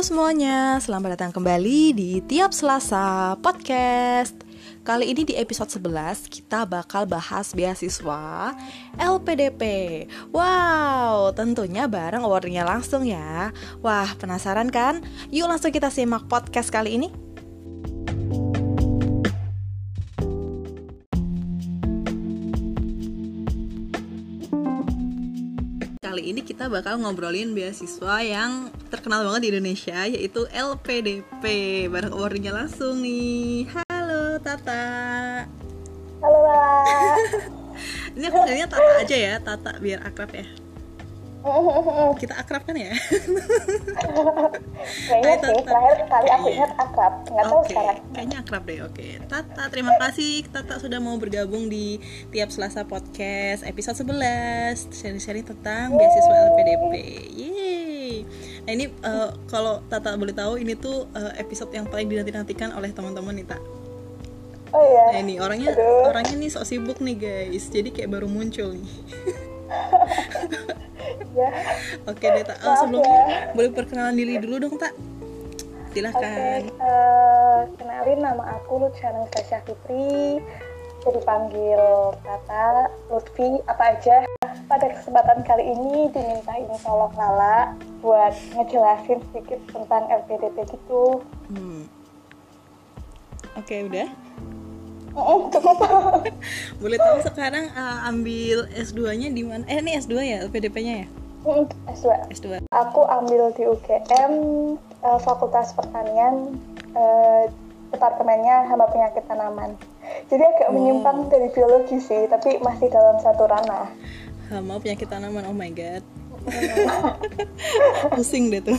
Semuanya, selamat datang kembali di Tiap Selasa Podcast. Kali ini di episode 11 kita bakal bahas beasiswa LPDP Wow, tentunya bareng awardnya langsung ya. Wah, penasaran kan? Yuk langsung kita simak podcast kali ini Kita bakal ngobrolin beasiswa yang terkenal banget di Indonesia yaitu LPDP bareng awardnya langsung nih. Halo Tata. Halo Lala. Ini aku ngeliatnya Tata aja ya, Tata biar akrab ya. Kita akrab kan ya? Kayaknya sih Tata. terakhir kali aku Iya. ingat akrab, nggak tahu Oke, sekarang. kayaknya akrab deh. Oke, Tata, terima kasih Tata sudah mau bergabung di tiap Selasa podcast episode 11 sharing-sharing tentang beasiswa LPDP. Yeay. Nah ini eh, kalau Tata boleh tahu ini tuh eh, episode yang paling dinanti-nantikan oleh teman-teman nih Tak. Oh iya. Nah ini orangnya Aduh. orangnya nih sok sibuk nih guys. Jadi kayak baru muncul nih. Ya. Oke deh Tak. Maaf sebelumnya ya. boleh perkenalan diri dulu dong Tak. Silahkan. eh, kenalin nama aku Luciana Sasha Fitri. Jadi panggil Tata, Lutfi, apa aja. Pada kesempatan kali ini dimintain tolong Lala buat ngejelasin sedikit tentang LPDP gitu. Hmm. Oke udah. Boleh tahu sekarang uh, ambil S2-nya di mana? Eh ini S2 ya LPDP-nya ya? Mm, S2. S2. Aku ambil di UGM eh, Fakultas Pertanian eh, Departemennya Hama Penyakit Tanaman. Jadi agak menyimpang dari biologi sih, tapi masih dalam satu ranah. Hama penyakit tanaman. Oh my god. Pusing deh tuh.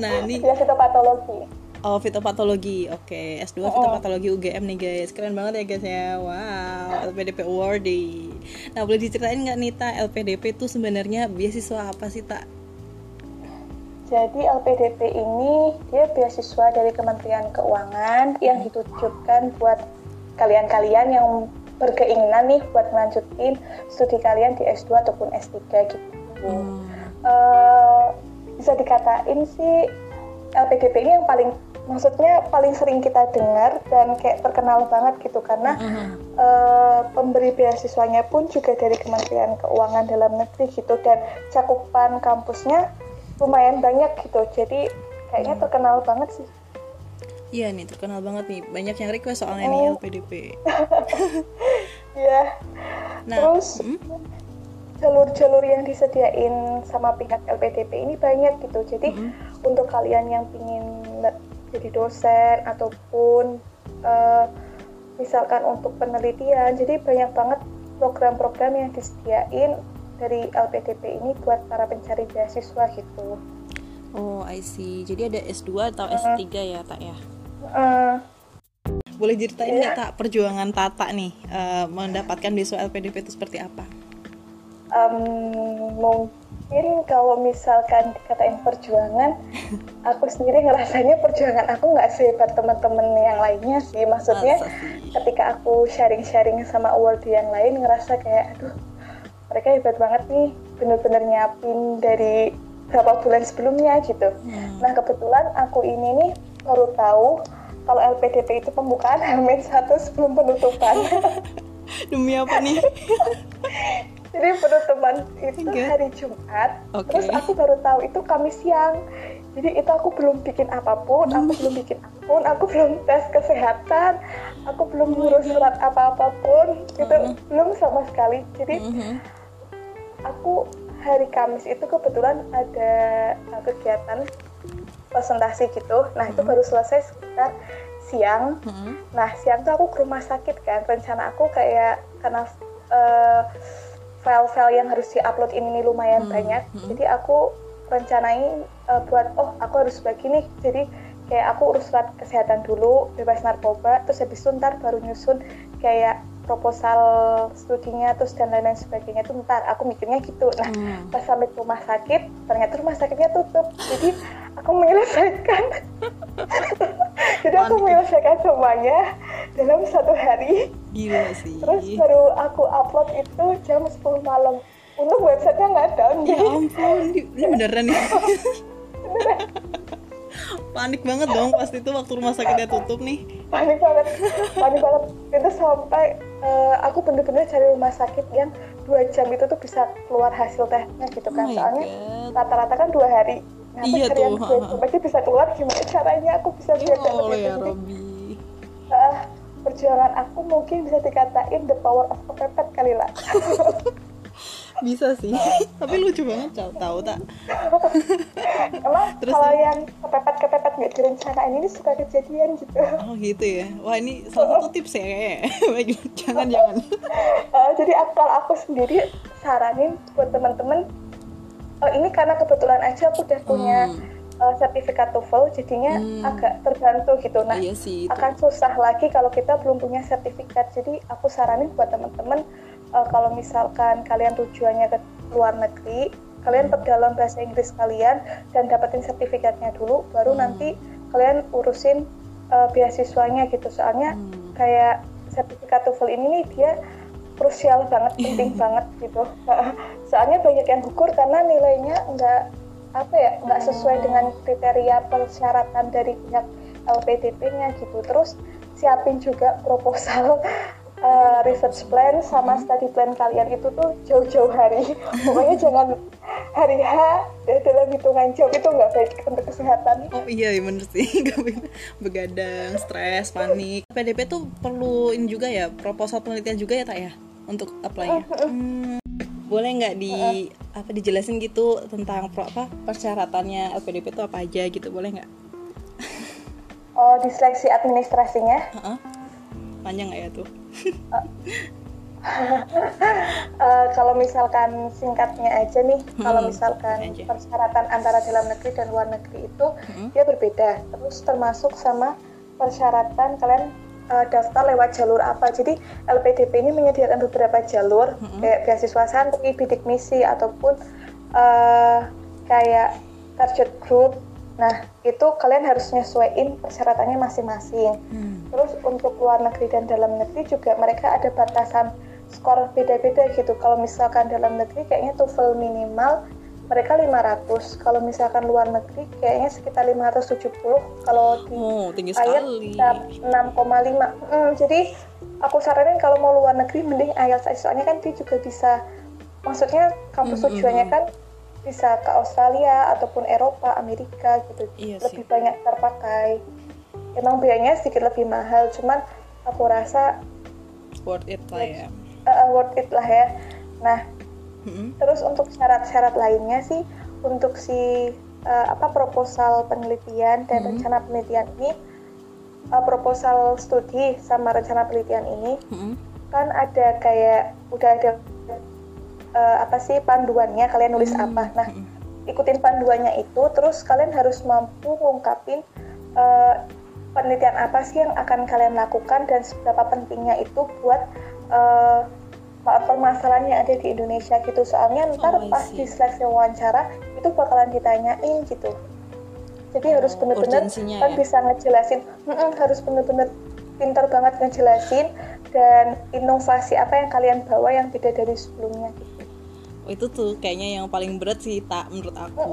Nah, ini Ya fitopatologi. Oh fitopatologi. Oke, S2 fitopatologi UGM nih guys. Keren banget ya guys ya. Wow, LPDP awardee. Nah, boleh diceritain nggak Nita LPDP itu sebenarnya beasiswa apa sih, Tak? Jadi LPDP ini dia beasiswa dari Kementerian Keuangan yang ditujukan buat kalian-kalian yang berkeinginan nih buat melanjutin studi kalian di S2 ataupun S3 gitu. Hmm. Eh, bisa dikatain sih LPDP ini yang paling maksudnya paling sering kita dengar dan kayak terkenal banget gitu karena Mhm. eh, pemberi beasiswanya pun juga dari Kementerian Keuangan dalam negeri gitu dan cakupan kampusnya lumayan banyak gitu jadi kayaknya terkenal banget sih Iya nih, terkenal banget nih. Banyak yang request soalnya nih Oh. LPDP. ya Nah, terus hmm? jalur-jalur yang disediain sama pihak LPDP ini banyak gitu. Jadi untuk kalian yang ingin jadi dosen ataupun eh, misalkan untuk penelitian, jadi banyak banget program-program yang disediain dari LPDP ini buat para pencari beasiswa gitu. Oh, I see. Jadi ada S2 atau S3 ya, Tak ya? Eh, Boleh ceritain nggak tak perjuangan Tata nih eh, mendapatkan beasiswa LPDP itu seperti apa? em, mungkin kalau misalkan dikatain perjuangan, aku sendiri ngerasanya perjuangan aku nggak sehebat teman-teman yang lainnya sih. Maksudnya ketika aku sharing-sharing sama award yang lain ngerasa kayak, aduh mereka hebat banget nih, bener-bener nyiapin dari berapa bulan sebelumnya gitu. Hmm. Nah kebetulan aku ini nih baru tahu kalau LPDP itu pembukaan Hamin satu sebelum penutupan. Demi apa nih? Jadi penutupan itu Oke. hari Jumat, Oke. terus aku baru tahu itu Kamis siang. Jadi itu aku belum bikin apa pun, aku belum bikin apa pun, aku belum tes kesehatan, aku belum ngurus surat apa-apapun, itu belum sama sekali. Jadi Mhm. aku hari Kamis itu kebetulan ada uh, kegiatan presentasi gitu. Nah itu baru selesai sekitar siang. Nah siang tuh aku ke rumah sakit kan. Rencana aku kayak karena eh, file-file yang harus diupload ini nih lumayan Hmm, banyak. hmm. Jadi aku rencanain eh, buat oh aku harus begini. Jadi kayak aku urus surat kesehatan dulu, bebas narkoba, terus habis itu ntar baru nyusun kayak proposal studinya terus dan lain-lain sebagainya itu ntar aku mikirnya gitu nah Hmm. pas sampai ke rumah sakit ternyata rumah sakitnya tutup jadi aku menyelesaikan jadi aku menyelesaikan semuanya dalam satu hari. Gila sih. terus baru aku upload itu jam 10 malam. Untung websitenya nggak down Ya jadi ampun, ini beneran nih. panik banget dong pasti itu waktu rumah sakitnya tutup nih. Panik banget. Panik banget. Itu sampai uh, aku bener-bener cari rumah sakit yang dua jam itu tuh bisa keluar hasil tesnya gitu kan. Oh soalnya rata-rata kan dua hari. Nah Iya tuh, yang dua ha, jam. Aja bisa keluar gimana caranya aku bisa biar Allah dapet ya Robi. Uh, perjuangan aku mungkin bisa dikatain the power of kepepet kali lah. Bisa sih. Tapi lucu banget tau tahu tak? Emang Terus, kalau terus? yang kepepet-kepepet nggak direncanain ini suka kejadian gitu. Oh gitu ya? Wah ini salah satu tips ya kayaknya. Jangan jangan. Uh, jadi kalau aku sendiri saranin buat teman-teman uh, ini karena kebetulan aja aku udah punya Hmm. Uh, sertifikat TOEFL jadinya Hmm. agak terbantu gitu nah iya sih itu. akan susah lagi kalau kita belum punya sertifikat jadi aku saranin buat teman-teman uh, kalau misalkan kalian tujuannya ke luar negeri kalian perdalam bahasa Inggris kalian dan dapetin sertifikatnya dulu baru Hmm. nanti kalian urusin uh, beasiswanya gitu soalnya Hmm. kayak sertifikat TOEFL ini nih dia krusial banget penting banget gitu soalnya banyak yang gugur karena nilainya nggak apa ya nggak sesuai dengan kriteria persyaratan dari pihak LPDP-nya gitu. Terus siapin juga proposal uh, research plan sama study plan kalian itu tuh jauh-jauh hari. Pokoknya jangan hari H ya, dalam hitungan jam itu nggak baik untuk kesehatan. Oh iya, iya bener sih. Begadang, stres, panik. PDP tuh perlu ini juga ya Proposal penelitian juga ya tak ya? Untuk apply-nya? Hmm, Boleh nggak di apa dijelasin gitu tentang pro, apa persyaratannya LPDP itu apa aja gitu boleh nggak? oh di seleksi administrasinya Heeh. Panjang nggak ya tuh? Eh, kalau misalkan singkatnya aja nih, Hmm, kalau misalkan aja. persyaratan antara dalam negeri dan luar negeri itu Hmm. dia berbeda. Terus termasuk sama persyaratan kalian eh, daftar lewat jalur apa. Jadi LPDP ini menyediakan beberapa jalur Hmm. kayak beasiswa santri, bidik misi ataupun eh, kayak target group. Nah itu kalian harus nyesuaiin persyaratannya masing-masing. Hmm. Terus untuk luar negeri dan dalam negeri juga mereka ada batasan skor beda-beda gitu. Kalau misalkan dalam negeri kayaknya TOEFL minimal mereka 500. Kalau misalkan luar negeri kayaknya sekitar 570. Kalau di Oh tinggi sekali. bisa 6,5. Hmm, jadi aku saranin kalau mau luar negeri mending IELTS. Soalnya kan dia juga bisa maksudnya kampus Mm, mm, tujuannya mm. kan bisa ke Australia ataupun Eropa, Amerika gitu. Iya lebih sih. banyak terpakai. Emang biayanya sedikit lebih mahal, cuman aku rasa Worth it lah ya. uh, worth it lah ya. Nah, Hmm. terus untuk syarat-syarat lainnya sih untuk si uh, apa proposal penelitian dan Hmm. rencana penelitian ini uh, proposal studi sama rencana penelitian ini Hmm. kan ada kayak udah ada uh, apa sih panduannya kalian nulis Hmm. apa. Nah, Hmm. ikutin panduannya itu terus kalian harus mampu ngungkapin uh, penelitian apa sih yang akan kalian lakukan dan seberapa pentingnya itu buat uh, permasalahan yang ada di Indonesia gitu soalnya ntar Oh, pas di seleksi wawancara itu bakalan ditanyain gitu jadi harus Oh, bener-bener urgensinya kan ya? bisa ngejelasin harus bener-bener pintar banget ngejelasin dan inovasi apa yang kalian bawa yang beda dari sebelumnya gitu. Oh, itu tuh kayaknya yang paling berat sih tak menurut aku.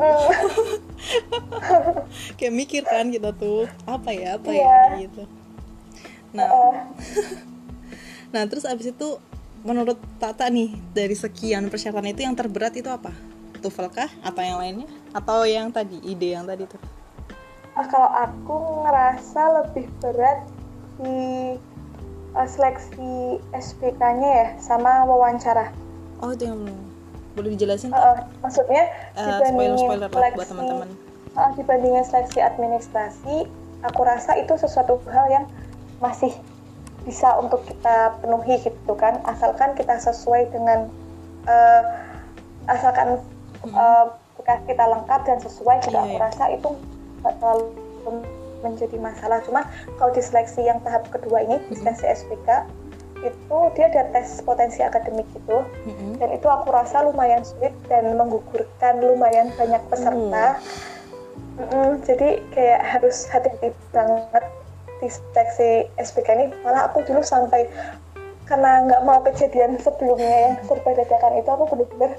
Kayak mikir kan kita tuh apa ya apa Iya. ya gitu. Nah, Uh, nah terus abis itu menurut Tata nih dari sekian persyaratan itu yang terberat itu apa? TOEFL kah atau yang lainnya? Atau yang tadi ide yang tadi tuh? Ah, kalau aku ngerasa lebih berat di uh, seleksi SPK-nya ya sama wawancara. Oh itu yang belum boleh dijelasin? Uh, uh, maksudnya Eh, dibandingin spoiler-spoiler lah buat seleksi- teman-teman. uh, dibandingin seleksi administrasi, aku rasa itu sesuatu hal yang masih bisa untuk kita penuhi gitu kan, asalkan kita sesuai dengan uh, asalkan uh, bekas kita lengkap dan sesuai juga Iya, aku iya. rasa itu nggak terlalu menjadi masalah. Cuma kalau di seleksi yang tahap kedua ini, di seleksi SPK itu dia ada tes potensi akademik gitu. Mm-mm. dan itu aku rasa lumayan sulit dan menggugurkan lumayan banyak peserta. Mm-mm, jadi kayak harus hati-hati banget di seleksi SPK ini malah aku dulu sampai karena nggak mau kejadian sebelumnya yang serba dadakan itu aku bener-bener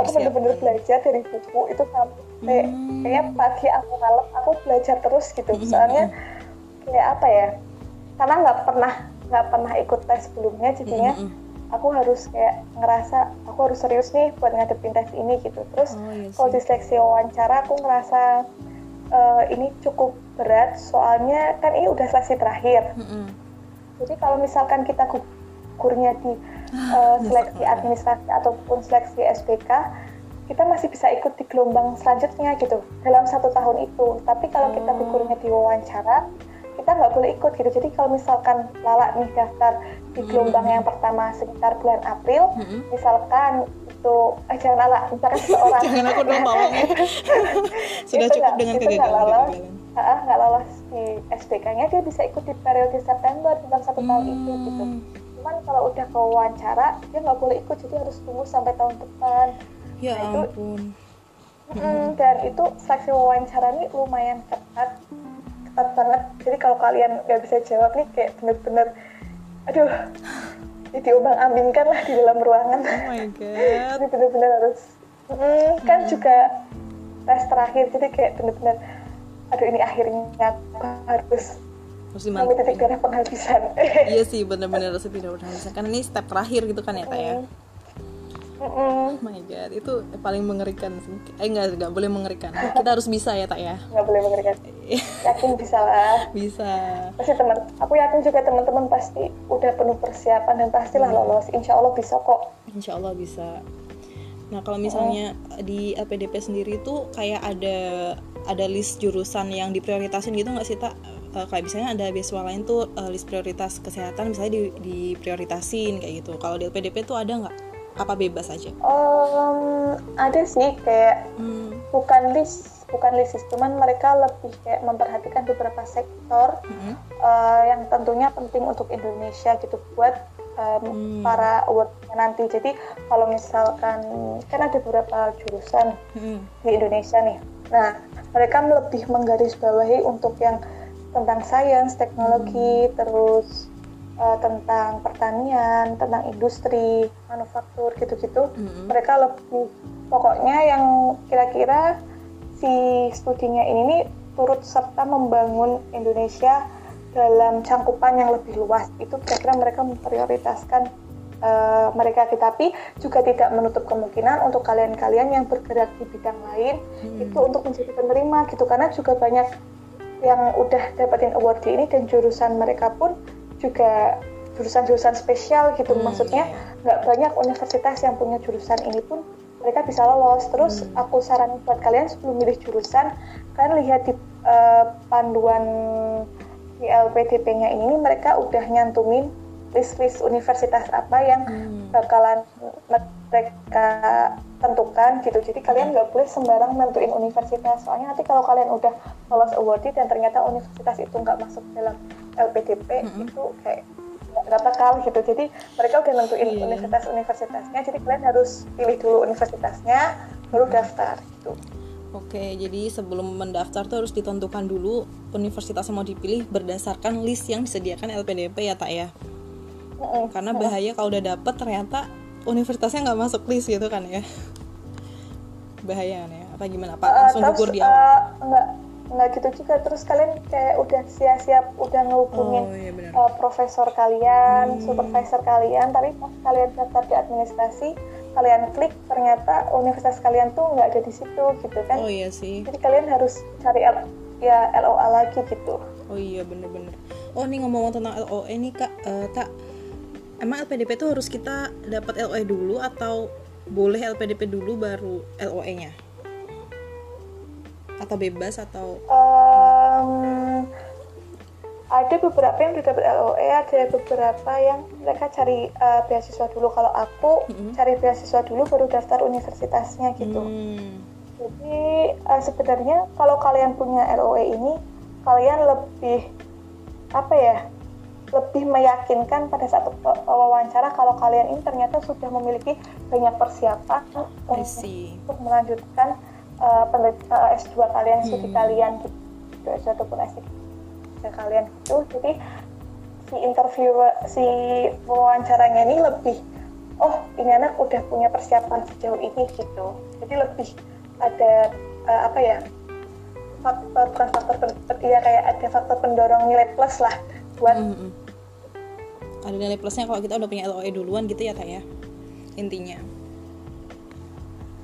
aku bener-bener belajar dari buku itu sampai hmm. kayak pagi aku malam aku belajar terus gitu hmm. soalnya kayak apa ya karena nggak pernah nggak pernah ikut tes sebelumnya jadinya hmm. aku harus kayak ngerasa aku harus serius nih buat ngadepin tes ini gitu terus oh, iya kalau di seleksi wawancara aku ngerasa uh, ini cukup berat soalnya kan ini udah seleksi terakhir hmm. jadi kalau misalkan kita gugurnya di uh, seleksi administrasi ataupun seleksi SPK kita masih bisa ikut di gelombang selanjutnya gitu dalam satu tahun itu tapi kalau kita hmm. gugurnya di wawancara kita nggak boleh ikut gitu. Jadi kalau misalkan Lala nih daftar di hmm. gelombang yang pertama sekitar bulan April hmm. misalkan itu eh, jangan Lala misalkan seseorang. Jangan aku dong tolong sudah cukup dengan kegagalan nggak lolos di SPK-nya dia bisa ikut di periode September tentang satu tahun itu gitu. Cuman kalau udah ke wawancara dia nggak boleh ikut. Jadi harus tunggu sampai tahun depan. Ya nah, ampun. Itu, mm, dan itu seleksi wawancara ini lumayan ketat ketat banget. Jadi kalau kalian nggak bisa jawab nih kayak bener-bener aduh jadi diubang ambingkan lah di dalam ruangan. Oh my god. Jadi bener-bener harus mm, kan hmm. juga tes terakhir jadi kayak bener-bener aduh ini akhirnya harus harus dimantap titik darah penghabisan. Iya sih benar-benar harus titik darah penghabisan karena ini step terakhir gitu kan ya Teh ya Oh my god, itu paling mengerikan sih. Eh nggak nggak boleh mengerikan. Kita harus bisa ya tak ya. Nggak boleh mengerikan. yakin bisa lah. Bisa. Pasti teman. Aku yakin juga teman-teman pasti udah penuh persiapan dan pastilah hmm. lolos. Insya Allah bisa kok. Insya Allah bisa. Nah kalau misalnya hmm. di LPDP sendiri tuh kayak ada ada list jurusan yang diprioritasin gitu nggak sih tak? uh, kayak misalnya ada beasiswa lain tuh uh, list prioritas kesehatan misalnya di, diprioritasin kayak gitu kalau di LPDP tuh ada nggak apa bebas aja? Um, ada sih kayak hmm. bukan list bukan list cuman mereka lebih kayak memperhatikan beberapa sektor hmm. uh, yang tentunya penting untuk Indonesia gitu buat um, hmm. para awardnya nanti. Jadi kalau misalkan kan ada beberapa jurusan hmm. di Indonesia nih. Nah mereka lebih menggarisbawahi untuk yang tentang sains, teknologi, hmm. terus uh, tentang pertanian, tentang industri, manufaktur gitu-gitu. Hmm. Mereka lebih pokoknya yang kira-kira si studinya ini nih turut serta membangun Indonesia dalam cangkupan yang lebih luas. Itu kira-kira mereka memprioritaskan uh, mereka tetapi juga tidak menutup kemungkinan untuk kalian-kalian yang bergerak di bidang lain hmm. itu untuk menjadi penerima gitu karena juga banyak yang udah dapetin award di ini dan jurusan mereka pun juga jurusan-jurusan spesial gitu hmm, maksudnya iya. nggak banyak universitas yang punya jurusan ini pun mereka bisa lolos terus hmm. aku saran buat kalian sebelum milih jurusan kalian lihat di uh, panduan di LPDP-nya ini mereka udah nyantumin list-list universitas apa yang hmm. bakalan mereka tentukan gitu jadi kalian nggak boleh sembarang nentuin universitas soalnya nanti kalau kalian udah lolos awarded dan ternyata universitas itu nggak masuk dalam LPDP mm-hmm. itu kayak nggak bakal gitu jadi mereka udah nentuin yeah. universitas-universitasnya jadi kalian harus pilih dulu universitasnya baru daftar gitu Oke, jadi sebelum mendaftar tuh harus ditentukan dulu universitas yang mau dipilih berdasarkan list yang disediakan LPDP ya, Tak ya? Mm-hmm. Karena bahaya kalau udah dapet ternyata universitasnya nggak masuk list gitu kan ya bahaya kan ya apa gimana pak eh, langsung uh, gugur di awal uh, enggak nggak gitu juga. Terus kalian kayak udah siap-siap udah ngehubungin oh, iya uh, profesor kalian hmm. supervisor kalian. Tapi pas kalian daftar di administrasi kalian klik ternyata universitas kalian tuh nggak ada di situ gitu kan? Oh iya sih. Jadi kalian harus cari L ya LOA lagi gitu. Oh iya bener-bener oh ini ngomong tentang LOA ini kak uh, tak emang LPDP itu harus kita dapat LOE dulu atau boleh LPDP dulu baru LOE-nya? Atau bebas atau um, ada beberapa yang udah dapat LOE, ada beberapa yang mereka cari uh, beasiswa dulu. Kalau aku mm-hmm. cari beasiswa dulu baru daftar universitasnya gitu. Mm. Jadi uh, sebenarnya kalau kalian punya LOE ini, kalian lebih apa ya? lebih meyakinkan pada saat wawancara kalau kalian ini ternyata sudah memiliki banyak persiapan untuk melanjutkan uh, uh, S2 kalian, studi hmm. kalian gitu, S2 ataupun S3 kalian gitu. Jadi si interview si wawancaranya ini lebih oh ini anak udah punya persiapan sejauh ini gitu jadi lebih ada uh, apa ya faktor bukan faktor ya kayak ada faktor pendorong nilai plus lah buat mm -hmm. ada nilai plusnya kalau kita udah punya LOE duluan gitu ya kak ya intinya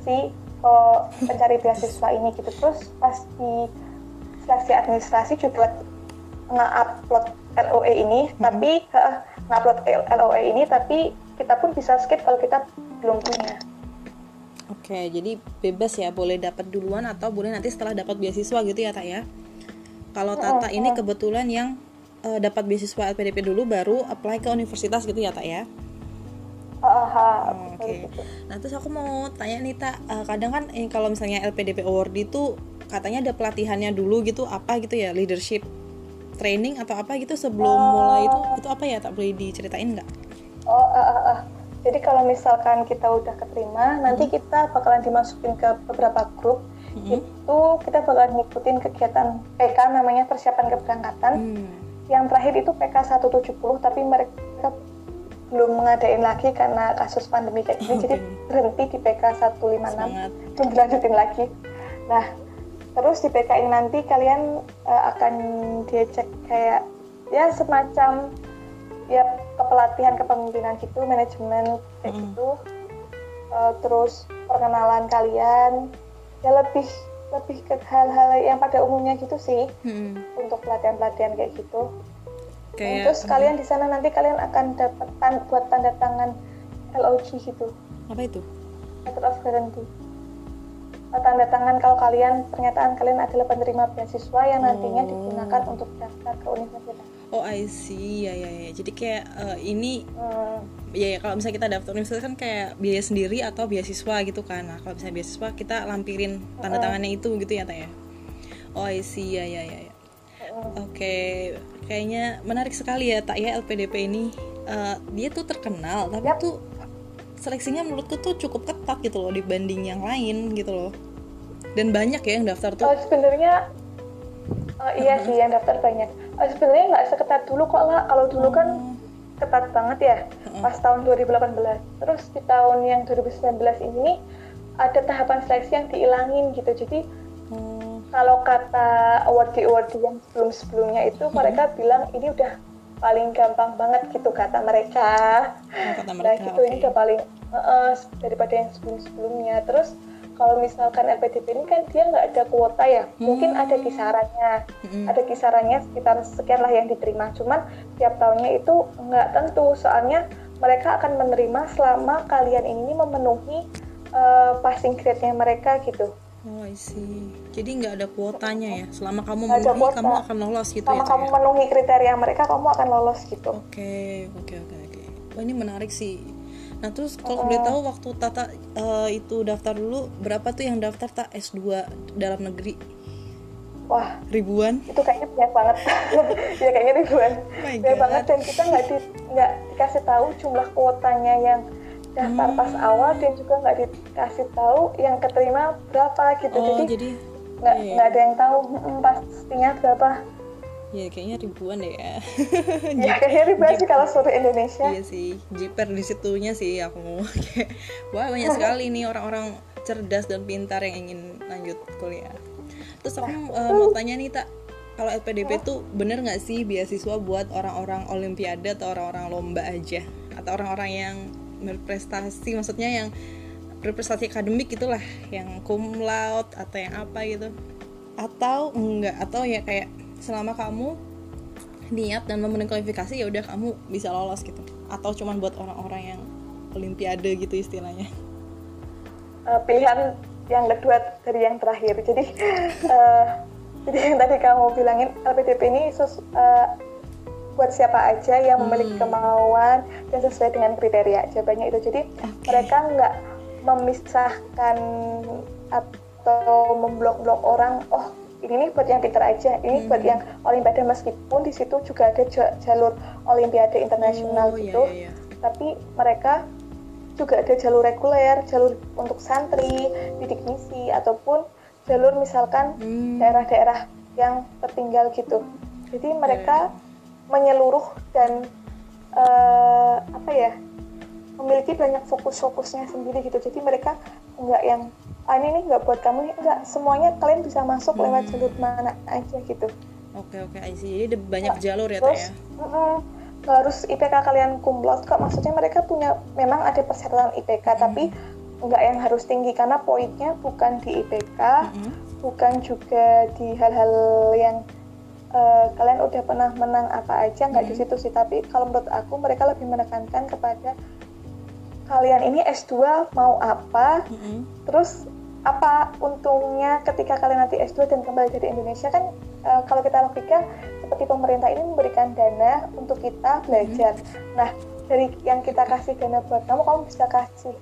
si pencari beasiswa ini gitu terus pas di seleksi administrasi juga nge-upload LOE ini mm -hmm. tapi uh, nge-upload LOE ini tapi kita pun bisa skip kalau kita belum punya Oke, jadi bebas ya, boleh dapat duluan atau boleh nanti setelah dapat beasiswa gitu ya, Tak ya. Kalau Tata ini kebetulan yang uh, dapat beasiswa LPDP dulu baru apply ke universitas gitu ya, Tak ya. Oh, Oke. Okay. Nah, terus aku mau tanya nih, Tak, uh, kadang kan eh, kalau misalnya LPDP award itu katanya ada pelatihannya dulu gitu, apa gitu ya, leadership training atau apa gitu sebelum oh. mulai itu itu apa ya, tak boleh diceritain nggak? Oh, uh, uh, uh jadi kalau misalkan kita udah keterima, hmm. nanti kita bakalan dimasukin ke beberapa grup. Hmm. Itu kita bakalan ngikutin kegiatan PK namanya persiapan keberangkatan. Hmm. Yang terakhir itu PK 170 tapi mereka belum mengadain lagi karena kasus pandemi kayak gini. Okay. Jadi berhenti di PK 156. Belum dilanjutin lagi. Nah, terus di PK ini nanti kalian uh, akan diajak kayak ya semacam ya kepelatihan kepemimpinan gitu manajemen kayak mm. gitu uh, terus perkenalan kalian ya lebih lebih ke hal-hal yang pada umumnya gitu sih mm. untuk pelatihan-pelatihan kayak gitu kayak, terus kalian di sana nanti kalian akan dapat tan buat tanda tangan LOG gitu. Apa itu? Letter of guarantee. Tanda tangan kalau kalian pernyataan kalian adalah penerima beasiswa yang nantinya oh. digunakan untuk daftar ke universitas. Oh I see. Ya ya ya. Jadi kayak uh, ini uh, ya, ya kalau misalnya kita daftar universitas kan kayak biaya sendiri atau beasiswa gitu kan. Nah kalau misalnya beasiswa kita lampirin tanda tangannya itu gitu ya tanya oh I see. Ya ya ya, ya. Oke okay. kayaknya menarik sekali ya tak ya LPDP ini uh, dia tuh terkenal tapi yep. tuh seleksinya menurutku tuh cukup ketat gitu loh dibanding yang lain gitu loh dan banyak ya yang daftar tuh oh, sebenarnya oh, iya sih yang daftar banyak uh, sebenarnya nggak seketat dulu kok lah kalau dulu kan hmm. ketat banget ya pas tahun 2018 terus di tahun yang 2019 ini ada tahapan seleksi yang dihilangin gitu jadi. Kalau kata award award yang sebelum sebelumnya itu hmm. mereka bilang ini udah paling gampang banget gitu kata mereka, oh, kata nah, mereka nah gitu okay. ini udah paling uh, uh, daripada yang sebelum sebelumnya terus kalau misalkan LPDP ini kan dia nggak ada kuota ya hmm. mungkin ada kisarannya hmm. ada kisarannya sekitar sekian lah yang diterima cuman tiap tahunnya itu nggak tentu soalnya mereka akan menerima selama kalian ini memenuhi uh, passing grade-nya mereka gitu Oh, I see. Jadi nggak ada kuotanya ya. Selama kamu memenuhi, kamu akan lolos gitu Selama ya. Selama kamu ya? memenuhi kriteria mereka, kamu akan lolos gitu. Oke, oke, oke, oke. Wah ini menarik sih Nah terus kalau boleh tahu waktu Tata uh, itu daftar dulu berapa tuh yang daftar tak S2 dalam negeri? Wah ribuan? Itu kayaknya banyak banget. ya kayaknya ribuan. Oh banyak banget dan kita nggak di, nggak dikasih tahu jumlah kuotanya yang daftar hmm. pas awal dan juga nggak dikasih tahu yang keterima berapa gitu. Oh, jadi nggak iya. nggak ada yang tahu pastinya berapa. Ya kayaknya ribuan deh ya. Ya kayaknya ribuan sih kalau seluruh Indonesia. Iya sih jiper di situnya sih aku kayak wah banyak sekali nih orang-orang cerdas dan pintar yang ingin lanjut kuliah. Terus aku uh, mau tanya nih tak kalau LPDP tuh bener nggak sih beasiswa buat orang-orang olimpiade atau orang-orang lomba aja? Atau orang-orang yang berprestasi maksudnya yang berprestasi akademik gitulah yang cum laude atau yang apa gitu. Atau enggak atau ya kayak selama kamu niat dan memenuhi kualifikasi ya udah kamu bisa lolos gitu. Atau cuman buat orang-orang yang olimpiade gitu istilahnya. Uh, pilihan yang kedua dari yang terakhir. Jadi uh, jadi yang tadi kamu bilangin LPDP ini sus, uh, buat siapa aja yang memiliki hmm. kemauan dan sesuai dengan kriteria. Jawabannya itu jadi okay. mereka nggak memisahkan atau memblok-blok orang oh ini nih buat yang pinter aja ini hmm. buat yang olimpiade meskipun di situ juga ada jalur olimpiade internasional oh, gitu iya, iya. tapi mereka juga ada jalur reguler jalur untuk santri didik misi ataupun jalur misalkan hmm. daerah-daerah hmm. yang tertinggal gitu jadi mereka yeah. menyeluruh dan uh, apa ya memiliki banyak fokus-fokusnya sendiri gitu jadi mereka nggak yang ah ini nih nggak buat kamu nggak semuanya kalian bisa masuk Hmm. lewat jalur mana aja gitu Oke oke, I see. Jadi ada banyak jalur ya, terus ya. nggak harus IPK kalian kumlot kok maksudnya mereka punya memang ada persyaratan IPK Hmm. tapi nggak yang harus tinggi karena poinnya bukan di IPK Mm-mm. bukan juga di hal-hal yang eh, kalian udah pernah menang apa aja nggak di Hmm. situ sih tapi kalau menurut aku mereka lebih menekankan kepada kalian ini S2 mau apa Mm-mm. terus apa untungnya ketika kalian nanti S2 dan kembali dari Indonesia kan eh, kalau kita logika seperti pemerintah ini memberikan dana untuk kita belajar nah dari yang kita kasih dana buat kamu kamu bisa kasih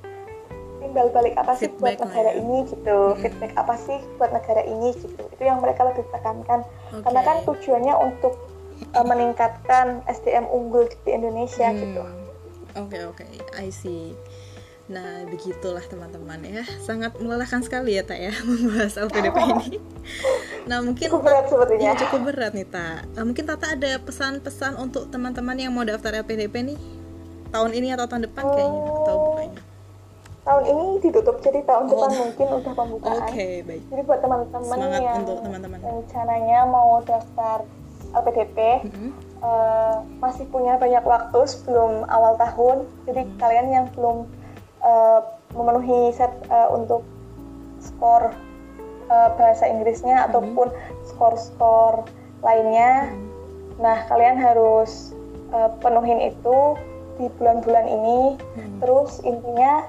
timbal balik apa sih buat Feedback lah negara ya. ini gitu Hmm. feedback apa sih buat negara ini gitu itu yang mereka lebih tekankan Oke. karena kan tujuannya untuk eh, meningkatkan SDM unggul di Indonesia Hmm. gitu Oke oke, I see. Nah begitulah teman-teman ya, sangat melelahkan sekali ya tak ya membahas LPDP ini. Nah mungkin cukup berat sepertinya Iya cukup berat nih tak. Nah, mungkin Tata ada pesan-pesan untuk teman-teman yang mau daftar LPDP nih tahun ini atau tahun depan kayaknya atau bukannya? tahun ini ditutup jadi tahun Oh. depan mungkin udah Oke pembukaan baik. Jadi buat teman-teman yang untuk teman-teman. rencananya mau daftar LPDP Mm-mm. eh, masih punya banyak waktu sebelum awal tahun. Jadi Hmm. kalian yang belum eh, memenuhi set eh, untuk skor eh, bahasa Inggrisnya Hmm. ataupun skor-skor lainnya, nah kalian harus eh, penuhin itu di bulan-bulan ini. Hmm. Terus intinya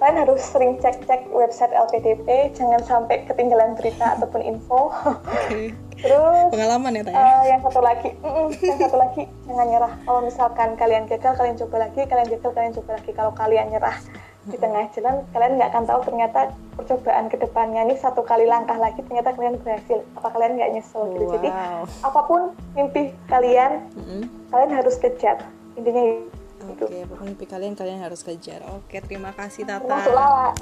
kalian harus sering cek-cek website LPDP, jangan sampai ketinggalan berita ataupun info. Oke. Terus Pengalaman ya tak ya? eh, yang satu lagi, mm-mm, yang satu lagi jangan nyerah. Kalau misalkan kalian gagal, kalian coba lagi, kalian gagal, kalian coba lagi. Kalau kalian nyerah di tengah jalan, kalian nggak akan tahu ternyata percobaan ke depannya ini satu kali langkah lagi ternyata kalian berhasil. Apa kalian nggak nyesel gitu? Jadi Wow. apa pun mimpi kalian, Mm-mm. kalian harus kejar. Intinya itu. Oke, pokoknya mimpi kalian kalian harus kejar. Oke, terima kasih Tata. Termasuk Lala.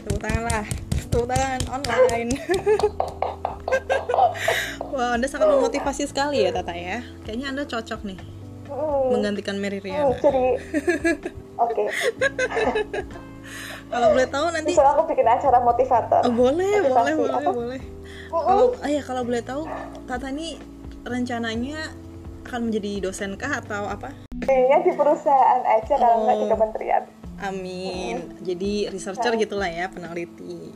Tepuk tangan lah. Tepuk tangan online. Wah, Anda sangat memotivasi sekali ya Tata ya. Kayaknya Anda cocok nih Mm. menggantikan Mary Hmm, Riana. jadi oke. Kalau boleh tahu nanti Bisa aku bikin acara motivator. Oh, boleh, boleh, Motivasi boleh, apa? boleh. Kalau ah ya kalau boleh tahu Tata ini rencananya akan menjadi dosen kah atau apa? Kayaknya di perusahaan aja kalau nggak di Oh. kementerian. Amin. Jadi researcher gitulah ya, peneliti.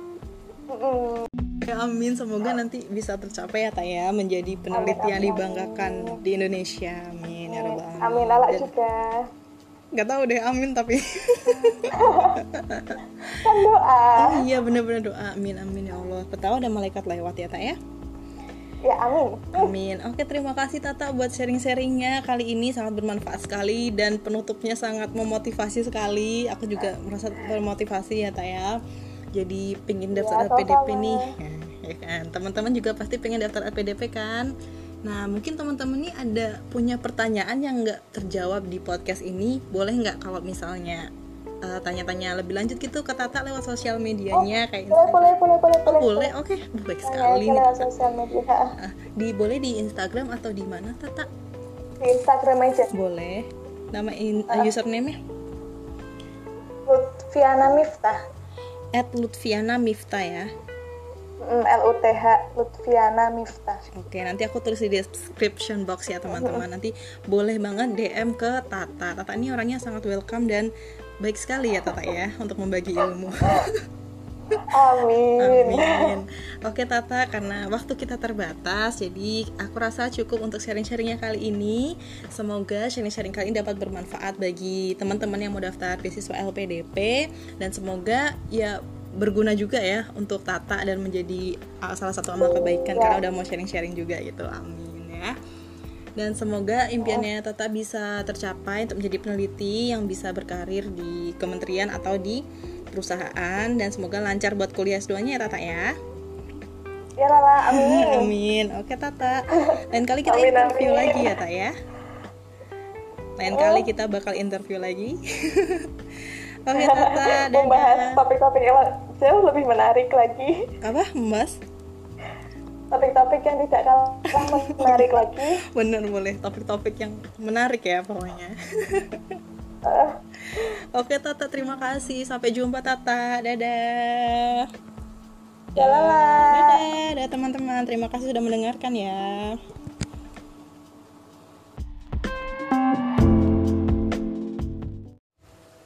Mm-mm. Ya, amin. Semoga nanti bisa tercapai ya, Tak ya, menjadi peneliti Amin, yang amin, dibanggakan di Indonesia. Amin ya rabbal alamin. Amin Lala Dan- juga. Nggak tahu deh, amin tapi. Kan doa. oh iya bener-bener doa. Amin amin ya Allah. Tahu ada malaikat lewat ya, Tak ya. Amin. Amin. Oke, terima kasih Tata buat sharing-sharingnya kali ini sangat bermanfaat sekali dan penutupnya sangat memotivasi sekali. Aku juga merasa termotivasi ya, Tak ya. Jadi pengen daftar Ya, LPDP sama-sama. nih. Ya kan. Teman-teman juga pasti pengen daftar LPDP kan? Nah, mungkin teman-teman nih ada punya pertanyaan yang nggak terjawab di podcast ini. Boleh nggak kalau misalnya eh, tanya-tanya lebih lanjut gitu ke Tata lewat sosial medianya kayak Boleh, boleh, boleh, boleh, boleh. Boleh, oke. Baik Nanya sekali nih. lewat sosial media. Ah, di boleh di Instagram atau di mana Tata? Di Instagram aja. Boleh. Nama in, Ah. username-nya Lutfiana Miftah. @lutfiana Miftah ya. Mm, L U T H Lutfiana Miftah. Oke, nanti aku tulis di description box ya teman-teman. Nanti boleh banget DM ke Tata. Tata ini orangnya sangat welcome dan baik sekali ya Tata ya untuk membagi ilmu. Amin. Amin. Oke Tata, karena waktu kita terbatas, jadi aku rasa cukup untuk sharing-sharingnya kali ini. Semoga sharing-sharing kali ini dapat bermanfaat bagi teman-teman yang mau daftar beasiswa LPDP dan semoga ya berguna juga ya untuk Tata dan menjadi uh, salah satu amal kebaikan Ya. karena udah mau sharing-sharing juga gitu. Amin ya. Dan semoga impiannya Tata bisa tercapai untuk menjadi peneliti yang bisa berkarir di kementerian atau di perusahaan dan semoga lancar buat kuliah S2-nya ya Tata ya. Ya Lala, amin. Amin. Oke Tata. Lain kali kita Amin, interview amin. lagi ya Tak ya. Lain kali kita bakal interview lagi. Oke Tata, Membahas dadah. topik-topik yang jauh lebih menarik lagi. Apa? Mas? Topik-topik yang tidak kalah menarik lagi. Bener boleh topik-topik yang menarik ya pokoknya. Oke Tata, terima kasih. Sampai jumpa Tata. Dadah. ya lala. Dadah, dadah teman-teman. Terima kasih sudah mendengarkan ya.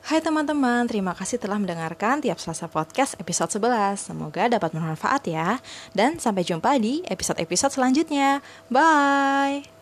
Hai teman-teman, terima kasih telah mendengarkan tiap Selasa Podcast episode 11. Semoga dapat bermanfaat ya. Dan sampai jumpa di episode-episode selanjutnya. Bye!